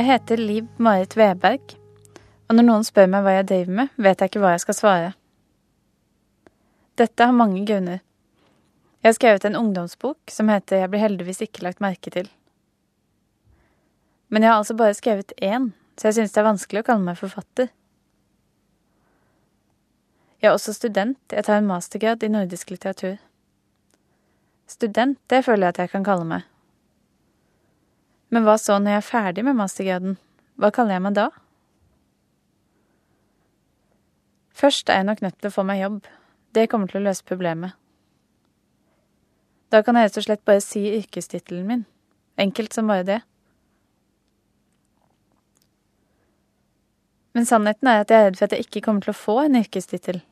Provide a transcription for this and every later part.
Jeg heter Liv Marit Veberg, og når noen spør meg hva jeg driver med, vet jeg ikke hva jeg skal svare. Dette har mange grunner. Jeg har skrevet en ungdomsbok som heter Jeg blir heldigvis ikke lagt merke til. Men jeg har altså bare skrevet én, så jeg synes det er vanskelig å kalle meg forfatter. Jeg er også student, jeg tar en mastergrad i nordisk litteratur. Student, det føler jeg at jeg kan kalle meg. Men hva så når jeg er ferdig med mastergraden? Hva kaller jeg meg da? Først er jeg nok nødt til å få meg jobb. Det kommer til å løse problemet. Da kan jeg rett og slett bare si yrkestittelen min. Enkelt som bare det. Men sannheten er at jeg er redd for at jeg ikke kommer til å få en yrkestittel.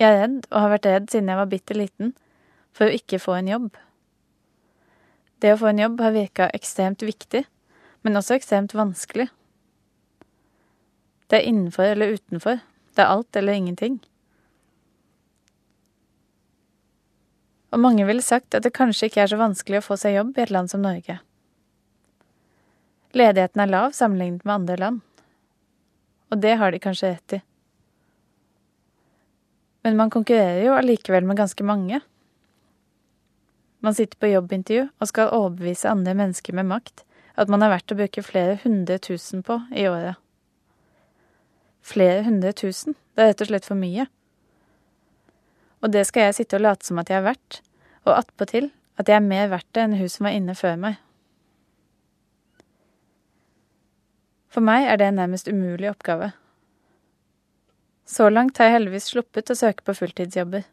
Jeg er redd, og har vært redd siden jeg var bitte liten, for å ikke få en jobb. Det å få en jobb har virka ekstremt viktig, men også ekstremt vanskelig. Det er innenfor eller utenfor. Det er alt eller ingenting. Og mange ville sagt at det kanskje ikke er så vanskelig å få seg jobb i et land som Norge. Ledigheten er lav sammenlignet med andre land. Og det har de kanskje rett i. Men man konkurrerer jo allikevel med ganske mange. Man sitter på jobbintervju og skal overbevise andre mennesker med makt at man er verdt å bruke flere hundre tusen på i året. Flere hundre tusen, det er rett og slett for mye. Og det skal jeg sitte og late som at jeg er verdt, og attpåtil at jeg er mer verdt det enn hun som var inne før meg. For meg er det en nærmest umulig oppgave. Så langt har jeg heldigvis sluppet å søke på fulltidsjobber.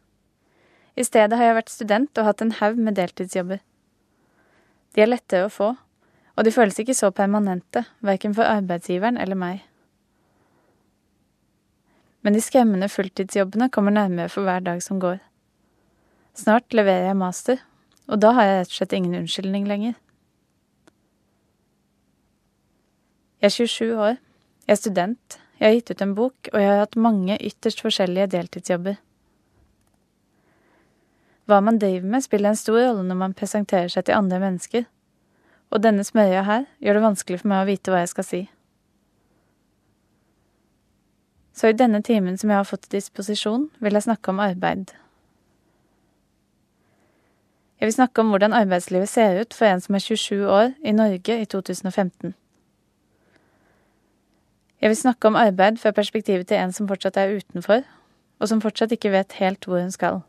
I stedet har jeg vært student og hatt en haug med deltidsjobber. De er lettere å få, og de føles ikke så permanente, verken for arbeidsgiveren eller meg. Men de skremmende fulltidsjobbene kommer nærmere for hver dag som går. Snart leverer jeg master, og da har jeg rett og slett ingen unnskyldning lenger. Jeg er 27 år, jeg er student, jeg har gitt ut en bok, og jeg har hatt mange ytterst forskjellige deltidsjobber. Hva man driver med, spiller en stor rolle når man presenterer seg til andre mennesker, og denne smørja her gjør det vanskelig for meg å vite hva jeg skal si. Så i denne timen som jeg har fått til disposisjon, vil jeg snakke om arbeid. Jeg vil snakke om hvordan arbeidslivet ser ut for en som er 27 år i Norge i 2015. Jeg vil snakke om arbeid fra perspektivet til en som fortsatt er utenfor, og som fortsatt ikke vet helt hvor hun skal.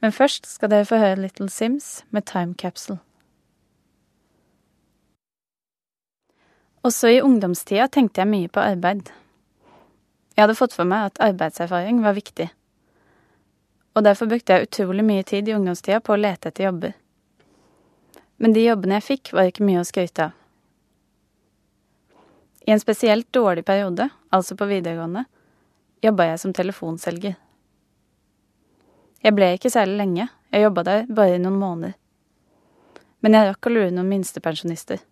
Men først skal dere få høre Little Sims med Time Capsule. Også i ungdomstida tenkte jeg mye på arbeid. Jeg hadde fått for meg at arbeidserfaring var viktig. Og derfor brukte jeg utrolig mye tid i ungdomstida på å lete etter jobber. Men de jobbene jeg fikk, var ikke mye å skryte av. I en spesielt dårlig periode, altså på videregående, jobba jeg som telefonselger. Jeg ble ikke særlig lenge, jeg jobba der bare i noen måneder. Men jeg rakk å lure noen minstepensjonister.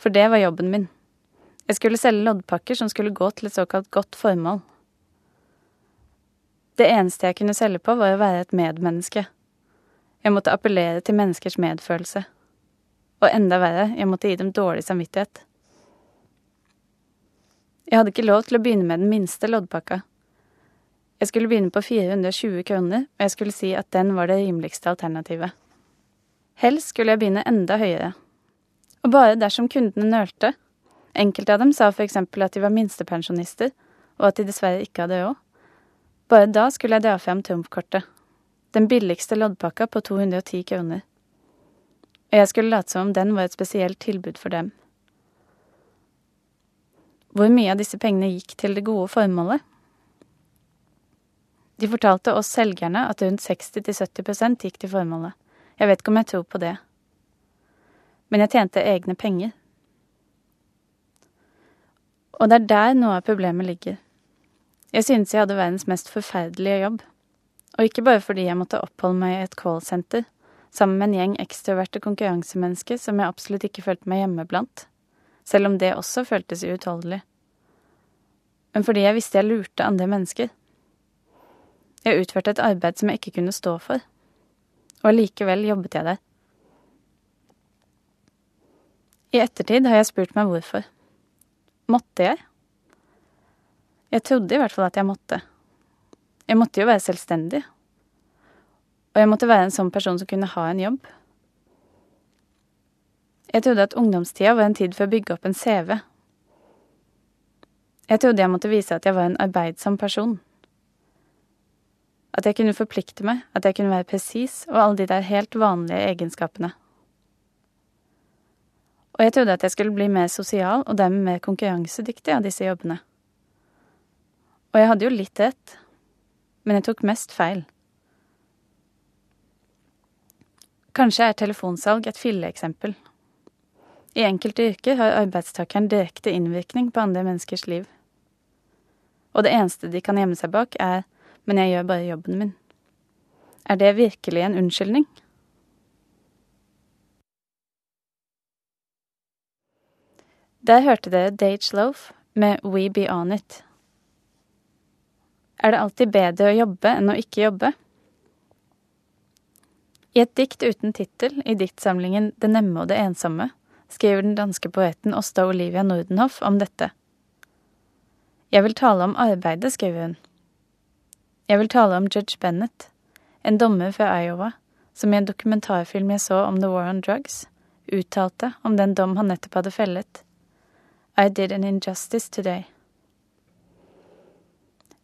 For det var jobben min. Jeg skulle selge loddpakker som skulle gå til et såkalt godt formål. Det eneste jeg kunne selge på, var å være et medmenneske. Jeg måtte appellere til menneskers medfølelse. Og enda verre, jeg måtte gi dem dårlig samvittighet. Jeg hadde ikke lov til å begynne med den minste loddpakka. Jeg skulle begynne på 420 kroner, og jeg skulle si at den var det rimeligste alternativet. Helst skulle jeg begynne enda høyere. Og bare dersom kundene nølte. Enkelte av dem sa eksempel at de var minstepensjonister, og at de dessverre ikke hadde råd. Bare da skulle jeg dra fram trumfkortet. Den billigste loddpakka på 210 kroner. Og jeg skulle late som om den var et spesielt tilbud for dem. Hvor mye av disse pengene gikk til det gode formålet? De fortalte oss selgerne at rundt 60-70 gikk til formålet. Jeg vet ikke om jeg tror på det. Men jeg tjente egne penger. Og det er der noe av problemet ligger. Jeg synes jeg hadde verdens mest forferdelige jobb. Og ikke bare fordi jeg måtte oppholde meg i et callsenter sammen med en gjeng ekstroverte konkurransemennesker som jeg absolutt ikke følte meg hjemme blant, selv om det også føltes uutholdelig. Men fordi jeg visste jeg lurte andre mennesker. Jeg utførte et arbeid som jeg ikke kunne stå for. Og allikevel jobbet jeg der. I ettertid har jeg spurt meg hvorfor. Måtte jeg? Jeg trodde i hvert fall at jeg måtte. Jeg måtte jo være selvstendig. Og jeg måtte være en sånn person som kunne ha en jobb. Jeg trodde at ungdomstida var en tid for å bygge opp en CV. Jeg trodde jeg måtte vise at jeg var en arbeidsom person. At jeg kunne forplikte meg, at jeg kunne være presis og alle de der helt vanlige egenskapene. Og jeg trodde at jeg skulle bli mer sosial og dermed mer konkurransedyktig av disse jobbene. Og jeg hadde jo litt rett, men jeg tok mest feil. Kanskje er telefonsalg et filleeksempel. I enkelte yrker har arbeidstakeren direkte innvirkning på andre menneskers liv. Og det eneste de kan gjemme seg bak, er 'men jeg gjør bare jobben min'. Er det virkelig en unnskyldning? Der hørte dere Dage Loaf med We Be On It. Er det alltid bedre å jobbe enn å ikke jobbe? I et dikt uten tittel i diktsamlingen Det nemme og det ensomme skriver den danske poeten Åsta Olivia Nordenhoff om dette. Jeg vil tale om arbeidet, skriver hun. Jeg vil tale om Judge Bennett, en dommer fra Iowa, som i en dokumentarfilm jeg så om The War on Drugs, uttalte om den dom han nettopp hadde fellet. I did an injustice today.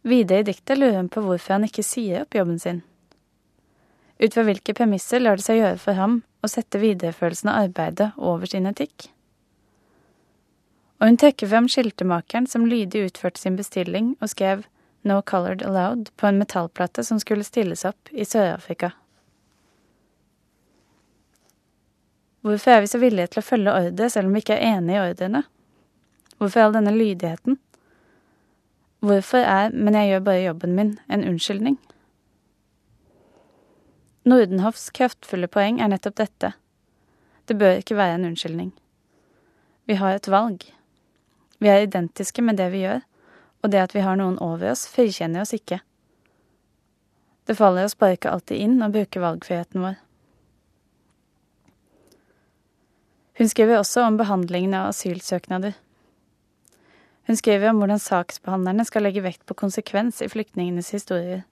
Videre i diktet lurer hun på hvorfor han ikke sier opp jobben sin. Ut fra hvilke premisser lar det seg gjøre for ham å sette videreførelsen av arbeidet over sin etikk? Og hun trekker frem skiltemakeren som lydig utførte sin bestilling og skrev No Colored Allowed på en metallplate som skulle stilles opp i Sør-Afrika. Hvorfor er vi så villige til å følge ordre selv om vi ikke er enig i ordrene? Hvorfor all denne lydigheten? Hvorfor er 'men jeg gjør bare jobben min' en unnskyldning? Nordenhoffs kraftfulle poeng er nettopp dette. Det bør ikke være en unnskyldning. Vi har et valg. Vi er identiske med det vi gjør, og det at vi har noen over oss, frikjenner oss ikke. Det faller oss bare ikke alltid inn å bruke valgfriheten vår. Hun skriver også om behandlingen av asylsøknader. Hun skriver om hvordan saksbehandlerne skal legge vekt på konsekvens i flyktningenes historier.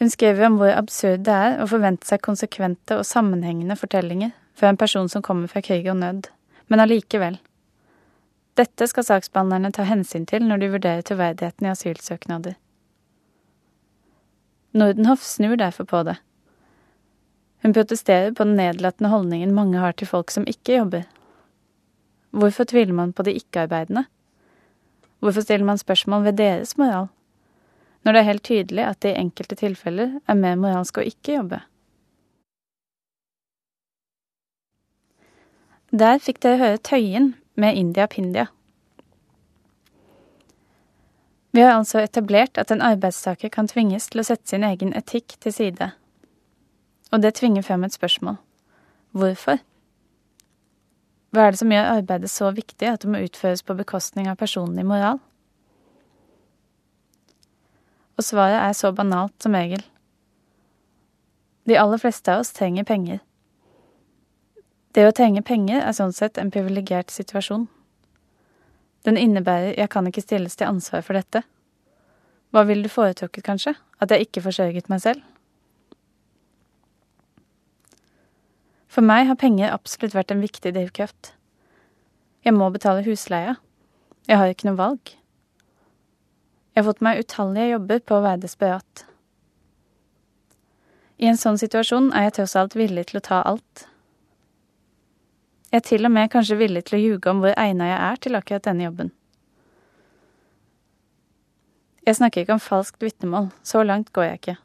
Hun skriver om hvor absurd det er å forvente seg konsekvente og sammenhengende fortellinger fra en person som kommer fra krig og nød, men allikevel. Dette skal saksbehandlerne ta hensyn til når de vurderer troverdigheten i asylsøknader. Nordenhoff snur derfor på det. Hun protesterer på den nedlatende holdningen mange har til folk som ikke jobber. Hvorfor tviler man på de ikke-arbeidende? Hvorfor stiller man spørsmål ved deres moral? når det er helt tydelig at det i enkelte tilfeller er mer moralsk å ikke jobbe. Der fikk dere høre Tøyen med India Pindia. Vi har altså etablert at en arbeidstaker kan tvinges til å sette sin egen etikk til side. Og det tvinger frem et spørsmål. Hvorfor? Hva er det som gjør arbeidet så viktig at det må utføres på bekostning av personlig moral? og svaret er så banalt som regel. De aller fleste av oss trenger penger. Det å trenge penger er sånn sett en privilegert situasjon. Den innebærer jeg kan ikke stilles til ansvar for dette. Hva ville du foretrukket, kanskje? At jeg ikke forsørget meg selv? For meg har penger absolutt vært en viktig drivkraft. Jeg må betale husleia. Jeg har ikke noe valg. Jeg har fått meg utallige jobber på å være desperat. I en sånn situasjon er jeg tross alt villig til å ta alt. Jeg er til og med kanskje villig til å ljuge om hvor egna jeg er til akkurat denne jobben. Jeg snakker ikke om falskt vitnemål, så langt går jeg ikke.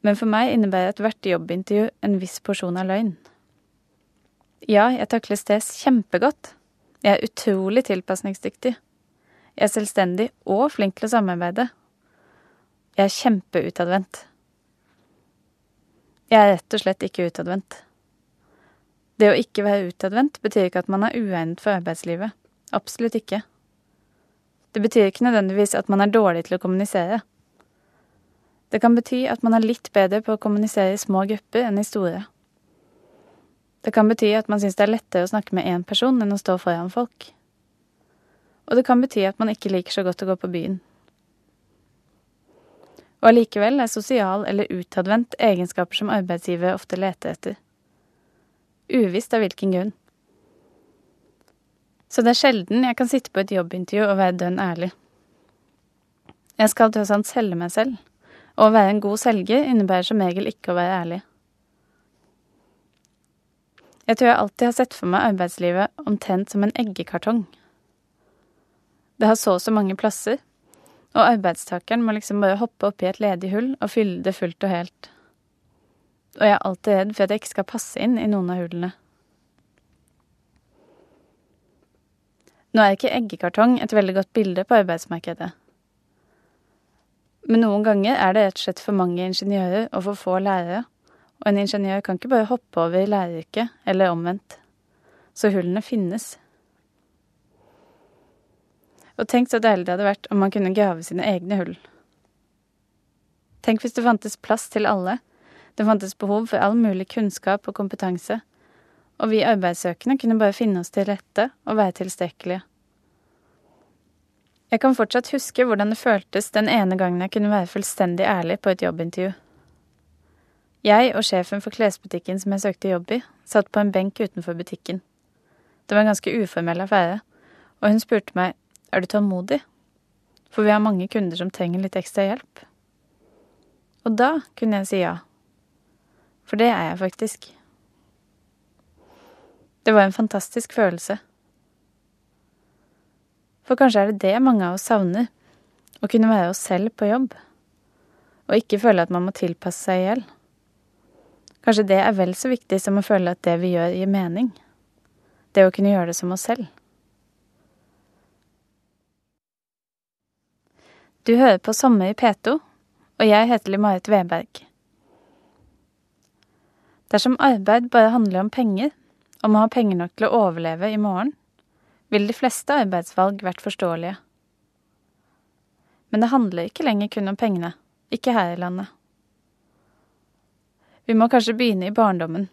Men for meg innebærer ethvert jobbintervju en viss porsjon av løgn. Ja, jeg takler stress kjempegodt. Jeg er utrolig tilpasningsdyktig. Jeg er selvstendig og flink til å samarbeide. Jeg er kjempeutadvendt. Jeg er rett og slett ikke utadvendt. Det å ikke være utadvendt betyr ikke at man er uegnet for arbeidslivet. Absolutt ikke. Det betyr ikke nødvendigvis at man er dårlig til å kommunisere. Det kan bety at man er litt bedre på å kommunisere i små grupper enn i store. Det kan bety at man syns det er lettere å snakke med én person enn å stå foran folk. Og det kan bety at man ikke liker så godt å gå på byen. Og allikevel er sosial eller utadvendt egenskaper som arbeidsgivere ofte leter etter. Uvisst av hvilken grunn. Så det er sjelden jeg kan sitte på et jobbintervju og være dønn ærlig. Jeg skal tross alt selge meg selv, og å være en god selger innebærer som regel ikke å være ærlig. Jeg tror jeg alltid har sett for meg arbeidslivet omtrent som en eggekartong. Det har så og så mange plasser, og arbeidstakeren må liksom bare hoppe oppi et ledig hull og fylle det fullt og helt. Og jeg er alltid redd for at jeg ikke skal passe inn i noen av hullene. Nå er ikke eggekartong et veldig godt bilde på arbeidsmarkedet. Men noen ganger er det rett og slett for mange ingeniører og for få lærere, og en ingeniør kan ikke bare hoppe over i læreryrket, eller omvendt. Så hullene finnes. Og tenk så deilig det hadde vært om man kunne grave sine egne hull. Tenk hvis det fantes plass til alle, det fantes behov for all mulig kunnskap og kompetanse, og vi arbeidssøkende kunne bare finne oss til rette og være tilstrekkelige. Jeg kan fortsatt huske hvordan det føltes den ene gangen jeg kunne være fullstendig ærlig på et jobbintervju. Jeg og sjefen for klesbutikken som jeg søkte jobb i, satt på en benk utenfor butikken. Det var en ganske uformell affære, og hun spurte meg er du tålmodig? For vi har mange kunder som trenger litt ekstra hjelp. Og da kunne jeg si ja. For det er jeg faktisk. Det var en fantastisk følelse. For kanskje er det det mange av oss savner. Å kunne være oss selv på jobb. Og ikke føle at man må tilpasse seg i hjel. Kanskje det er vel så viktig som å føle at det vi gjør, gir mening. Det å kunne gjøre det som oss selv. Du hører på Sommer i P2, og jeg heter Limarit Veberg. Dersom arbeid bare handler om penger, om å ha penger nok til å overleve i morgen, ville de fleste arbeidsvalg vært forståelige. Men det handler ikke lenger kun om pengene, ikke her i landet. Vi må kanskje begynne i barndommen.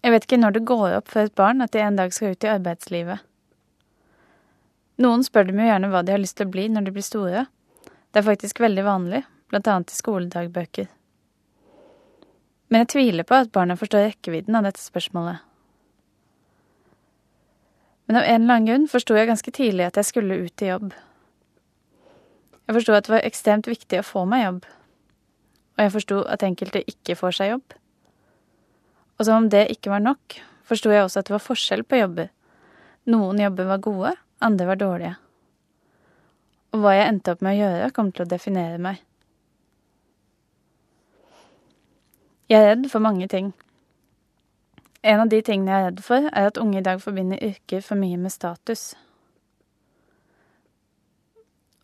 Jeg vet ikke når det går opp for et barn at de en dag skal ut i arbeidslivet. Noen spør dem jo gjerne hva de har lyst til å bli når de blir store. Det er faktisk veldig vanlig, blant annet i skoledagbøker. Men jeg tviler på at barna forstår rekkevidden av dette spørsmålet. Men av en eller annen grunn forsto jeg ganske tidlig at jeg skulle ut i jobb. Jeg forsto at det var ekstremt viktig å få meg jobb. Og jeg forsto at enkelte ikke får seg jobb. Og som om det ikke var nok, forsto jeg også at det var forskjell på jobber. Noen jobber var gode, andre var dårlige. Og hva jeg endte opp med å gjøre, kom til å definere meg. Jeg er redd for mange ting. En av de tingene jeg er redd for, er at unge i dag forbinder yrker for mye med status.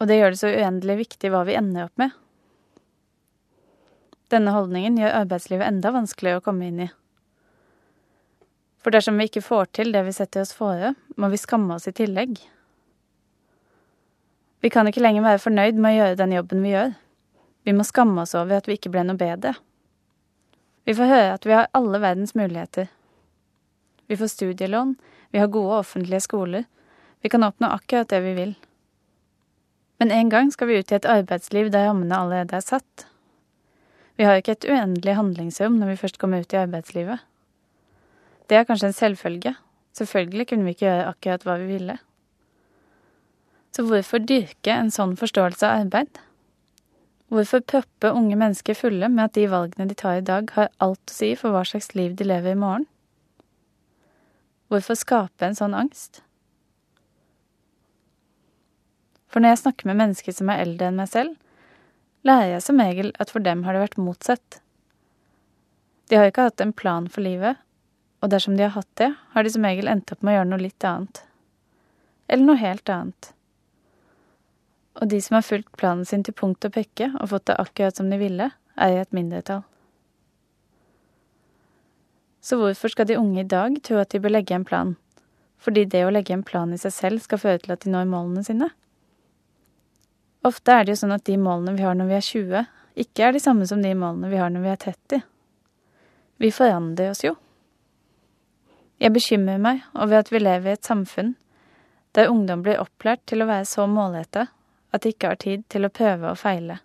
Og det gjør det så uendelig viktig hva vi ender opp med. Denne holdningen gjør arbeidslivet enda vanskeligere å komme inn i. For dersom vi ikke får til det vi setter oss fore, må vi skamme oss i tillegg. Vi kan ikke lenger være fornøyd med å gjøre den jobben vi gjør. Vi må skamme oss over at vi ikke ble noe bedre. Vi får høre at vi har alle verdens muligheter. Vi får studielån, vi har gode offentlige skoler, vi kan oppnå akkurat det vi vil. Men en gang skal vi ut i et arbeidsliv der rammene allerede er satt. Vi har ikke et uendelig handlingsrom når vi først kommer ut i arbeidslivet. Det er kanskje en selvfølge. Selvfølgelig kunne vi ikke gjøre akkurat hva vi ville. Så hvorfor dyrke en sånn forståelse av arbeid? Hvorfor proppe unge mennesker fulle med at de valgene de tar i dag, har alt å si for hva slags liv de lever i morgen? Hvorfor skape en sånn angst? For når jeg snakker med mennesker som er eldre enn meg selv, lærer jeg som regel at for dem har det vært motsatt. De har ikke hatt en plan for livet, og dersom de har hatt det, har de som regel endt opp med å gjøre noe litt annet. Eller noe helt annet. Og de som har fulgt planen sin til punkt og pekke og fått det akkurat som de ville, er i et mindretall. Så hvorfor skal de unge i dag tro at de bør legge en plan? Fordi det å legge en plan i seg selv skal føre til at de når målene sine? Ofte er det jo sånn at de målene vi har når vi er 20, ikke er de samme som de målene vi har når vi er 30. Vi forandrer oss jo. Jeg bekymrer meg over at vi lever i et samfunn der ungdom blir opplært til å være så målretta at de ikke har tid til å prøve og feile.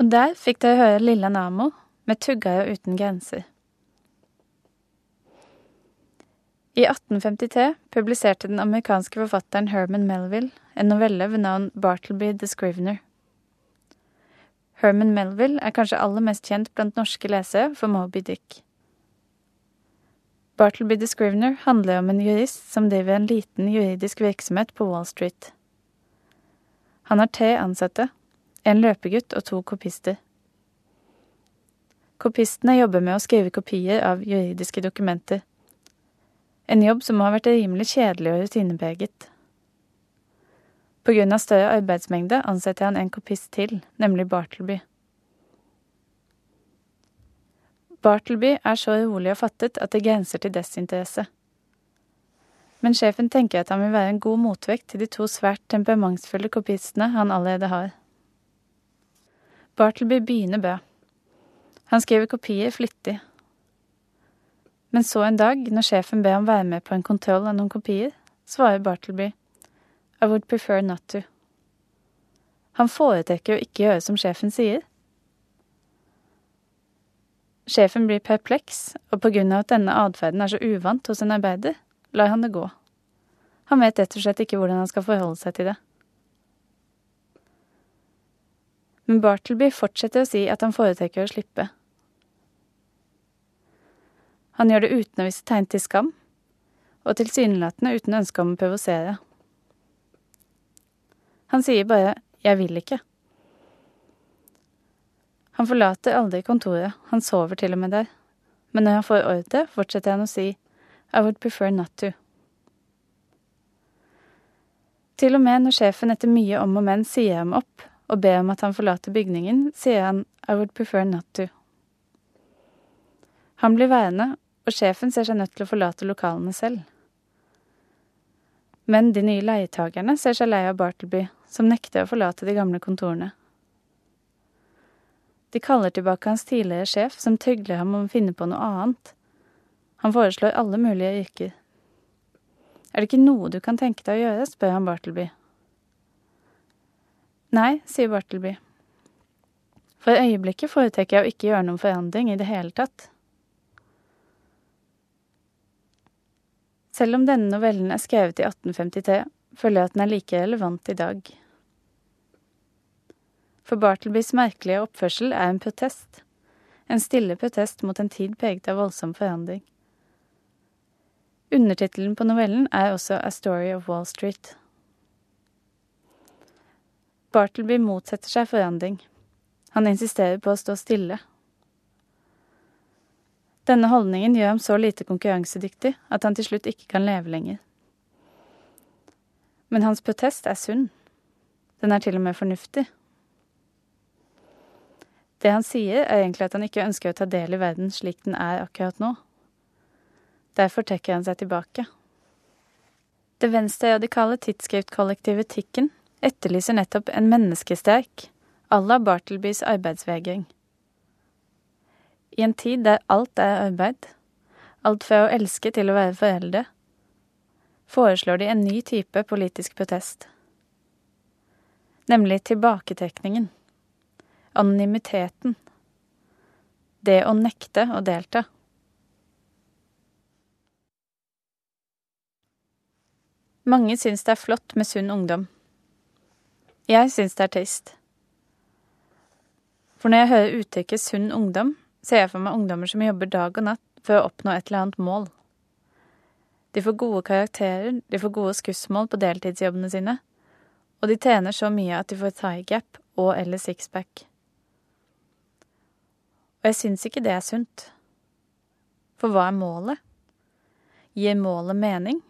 Og der fikk dere høre Lilla Namo med Tuggaja uten grenser. I 1853 publiserte den amerikanske forfatteren Herman Melville en novelle ved navn Bartleby the Scrivener. Herman Melville er kanskje aller mest kjent blant norske lesere for Moby Dick. Bartleby the Scrivener handler om en jurist som driver en liten juridisk virksomhet på Wall Street. Han har tre ansatte, en løpegutt og to kopister. Kopistene jobber med å skrive kopier av juridiske dokumenter. En jobb som har vært rimelig kjedelig og rutinepreget. På grunn av større arbeidsmengde ansetter han en kopist til, nemlig Bartleby. Bartleby er så rolig og fattet at det grenser til desinteresse. Men sjefen tenker at han vil være en god motvekt til de to svært temperamentsfulle kopistene han allerede har. Bartleby begynner bra. Han skriver kopier flittig. Men så en dag, når sjefen ber ham være med på en kontroll av noen kopier, svarer Bartleby i would prefer not to. Han foretrekker å ikke gjøre som sjefen sier. Sjefen blir perpleks, og av at denne atferden er så uvant hos en arbeider, lar han det gå. Han vet rett og slett ikke hvordan han skal forholde seg til det. Men Bartleby fortsetter å si at han foretrekker å slippe. Han gjør det uten å vise tegn til skam, og tilsynelatende uten ønske om å provosere. Han sier bare 'jeg vil ikke'. Han forlater aldri kontoret, han sover til og med der. Men når han får ordre, fortsetter han å si 'I would prefer not to'. Til og med når sjefen etter mye om og men sier ham opp og ber om at han forlater bygningen, sier han 'I would prefer not to'. Han blir værende, og sjefen ser seg nødt til å forlate lokalene selv. Men de nye leietagerne ser seg lei av Bartleby, som nekter å forlate de gamle kontorene. De kaller tilbake hans tidligere sjef, som trygler ham om å finne på noe annet. Han foreslår alle mulige yrker. Er det ikke noe du kan tenke deg å gjøre, spør han Bartleby. Nei, sier Bartleby. For øyeblikket foretrekker jeg å ikke gjøre noen forandring i det hele tatt. Selv om denne novellen er skrevet i 1853, føler jeg at den er like relevant i dag. For Bartlebys merkelige oppførsel er en protest. En stille protest mot en tid preget av voldsom forandring. Undertittelen på novellen er også A Story of Wall Street. Bartleby motsetter seg forandring. Han insisterer på å stå stille. Denne holdningen gjør ham så lite konkurransedyktig at han til slutt ikke kan leve lenger. Men hans protest er sunn. Den er til og med fornuftig. Det han sier, er egentlig at han ikke ønsker å ta del i verden slik den er akkurat nå. Derfor trekker han seg tilbake. Det venstreradikale tidsskriftkollektivet Tikken etterlyser nettopp en menneskesterk, à la Bartlebys arbeidsvegring. I en tid der alt er arbeid, alt fra å elske til å være foreldre, foreslår de en ny type politisk protest. Nemlig tilbaketrekningen anonymiteten. Det å nekte å delta. Mange syns det er flott med sunn ungdom. Jeg syns det er trist. For når jeg hører uttrykket sunn ungdom, ser jeg for meg ungdommer som jobber dag og natt for å oppnå et eller annet mål. De får gode karakterer, de får gode skussmål på deltidsjobbene sine, og de tjener så mye at de får thigh gap og eller sixpack. Og jeg syns ikke det er sunt. For hva er målet? Gir målet mening?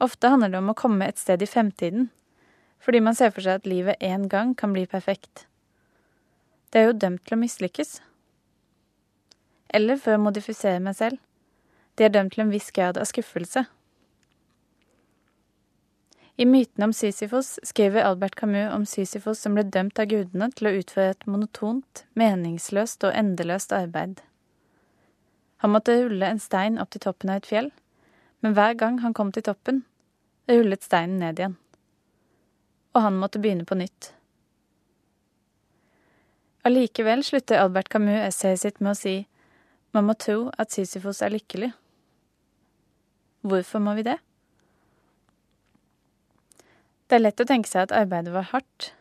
Ofte handler det om å komme et sted i fremtiden, fordi man ser for seg at livet en gang kan bli perfekt. Det er jo dømt til å mislykkes. Eller, for å modifisere meg selv, de er dømt til en viss grad av skuffelse. I myten om Sisyfos skriver Albert Camus om Sisyfos som ble dømt av gudene til å utføre et monotont, meningsløst og endeløst arbeid. Han måtte rulle en stein opp til toppen av et fjell, men hver gang han kom til toppen, rullet steinen ned igjen. Og han måtte begynne på nytt. Allikevel slutter Albert Camus essayet sitt med å si man må tro at Sisyfos er lykkelig. Hvorfor må vi det? Det er lett å tenke seg at arbeidet var hardt,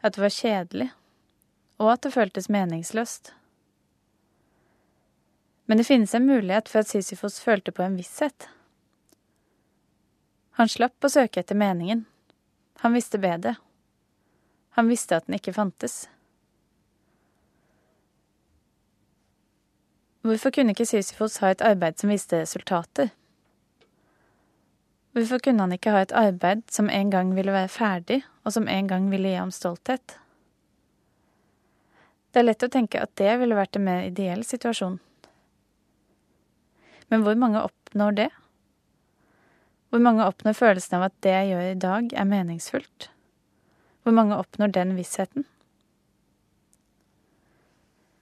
at det var kjedelig, og at det føltes meningsløst. Men det finnes en mulighet for at Sisyfos følte på en visshet. Han slapp å søke etter meningen. Han visste bedre. Han visste at den ikke fantes. Hvorfor kunne ikke Sisyfos ha et arbeid som viste resultater? Hvorfor kunne han ikke ha et arbeid som en gang ville være ferdig, og som en gang ville gi ham stolthet? Det er lett å tenke at det ville vært en mer ideell situasjon. Men hvor mange oppnår det? Hvor mange oppnår følelsen av at det jeg gjør i dag, er meningsfullt? Hvor mange oppnår den vissheten?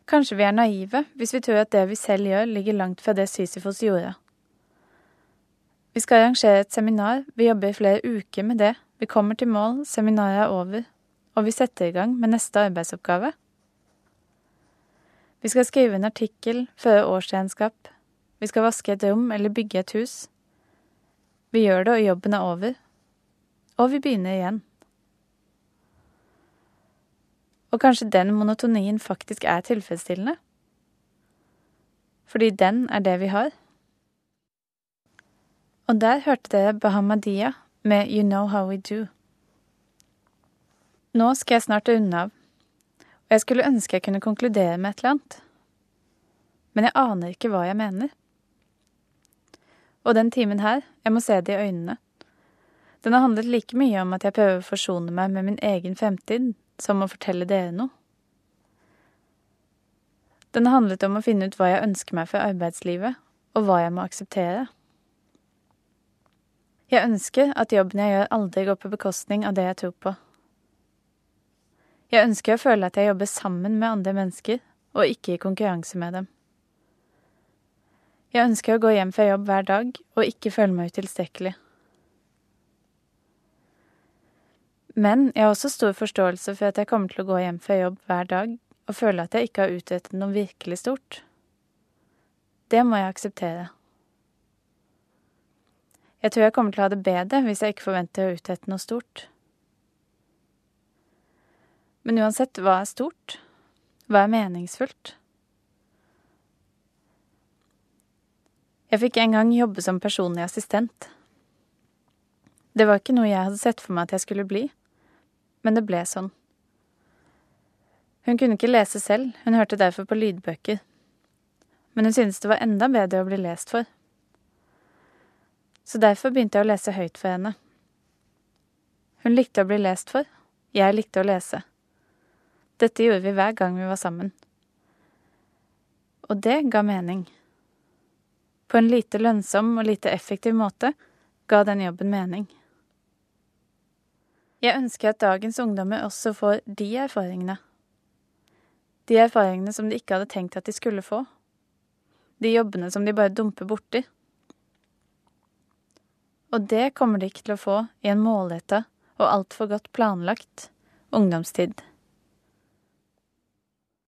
Kanskje vi er naive hvis vi tror at det vi selv gjør, ligger langt fra det Sisyfos gjorde. Vi skal arrangere et seminar, vi jobber i flere uker med det, vi kommer til mål, seminaret er over, og vi setter i gang med neste arbeidsoppgave. Vi skal skrive en artikkel, føre årsregnskap, vi skal vaske et rom eller bygge et hus. Vi gjør det, og jobben er over. Og vi begynner igjen. Og kanskje den monotonien faktisk er tilfredsstillende? Fordi den er det vi har? Og der hørte dere Bahamadia med You Know How We Do. Nå skal jeg snart runde av, og jeg skulle ønske jeg kunne konkludere med et eller annet. Men jeg aner ikke hva jeg mener. Og den timen her, jeg må se det i øynene. Den har handlet like mye om at jeg prøver å forsone meg med min egen fremtid, som å fortelle dere noe. Den har handlet om å finne ut hva jeg ønsker meg for arbeidslivet, og hva jeg må akseptere. Jeg ønsker at jobben jeg gjør aldri går på bekostning av det jeg tror på. Jeg ønsker å føle at jeg jobber sammen med andre mennesker, og ikke i konkurranse med dem. Jeg ønsker å gå hjem fra jobb hver dag og ikke føle meg utilstrekkelig. Men jeg har også stor forståelse for at jeg kommer til å gå hjem fra jobb hver dag og føle at jeg ikke har utrettet noe virkelig stort. Det må jeg akseptere. Jeg tror jeg kommer til å ha det bedre hvis jeg ikke forventer å utrette noe stort. Men uansett, hva er stort? Hva er meningsfullt? Jeg fikk en gang jobbe som personlig assistent. Det var ikke noe jeg hadde sett for meg at jeg skulle bli, men det ble sånn. Hun kunne ikke lese selv, hun hørte derfor på lydbøker. Men hun syntes det var enda bedre å bli lest for så derfor begynte jeg å lese høyt for henne. Hun likte å bli lest for, jeg likte å lese. Dette gjorde vi hver gang vi var sammen. Og det ga mening. På en lite lønnsom og lite effektiv måte ga den jobben mening. Jeg ønsker at dagens ungdommer også får de erfaringene. De erfaringene som de ikke hadde tenkt at de skulle få. De jobbene som de bare dumper borti. Og det kommer de ikke til å få i en målretta og altfor godt planlagt ungdomstid.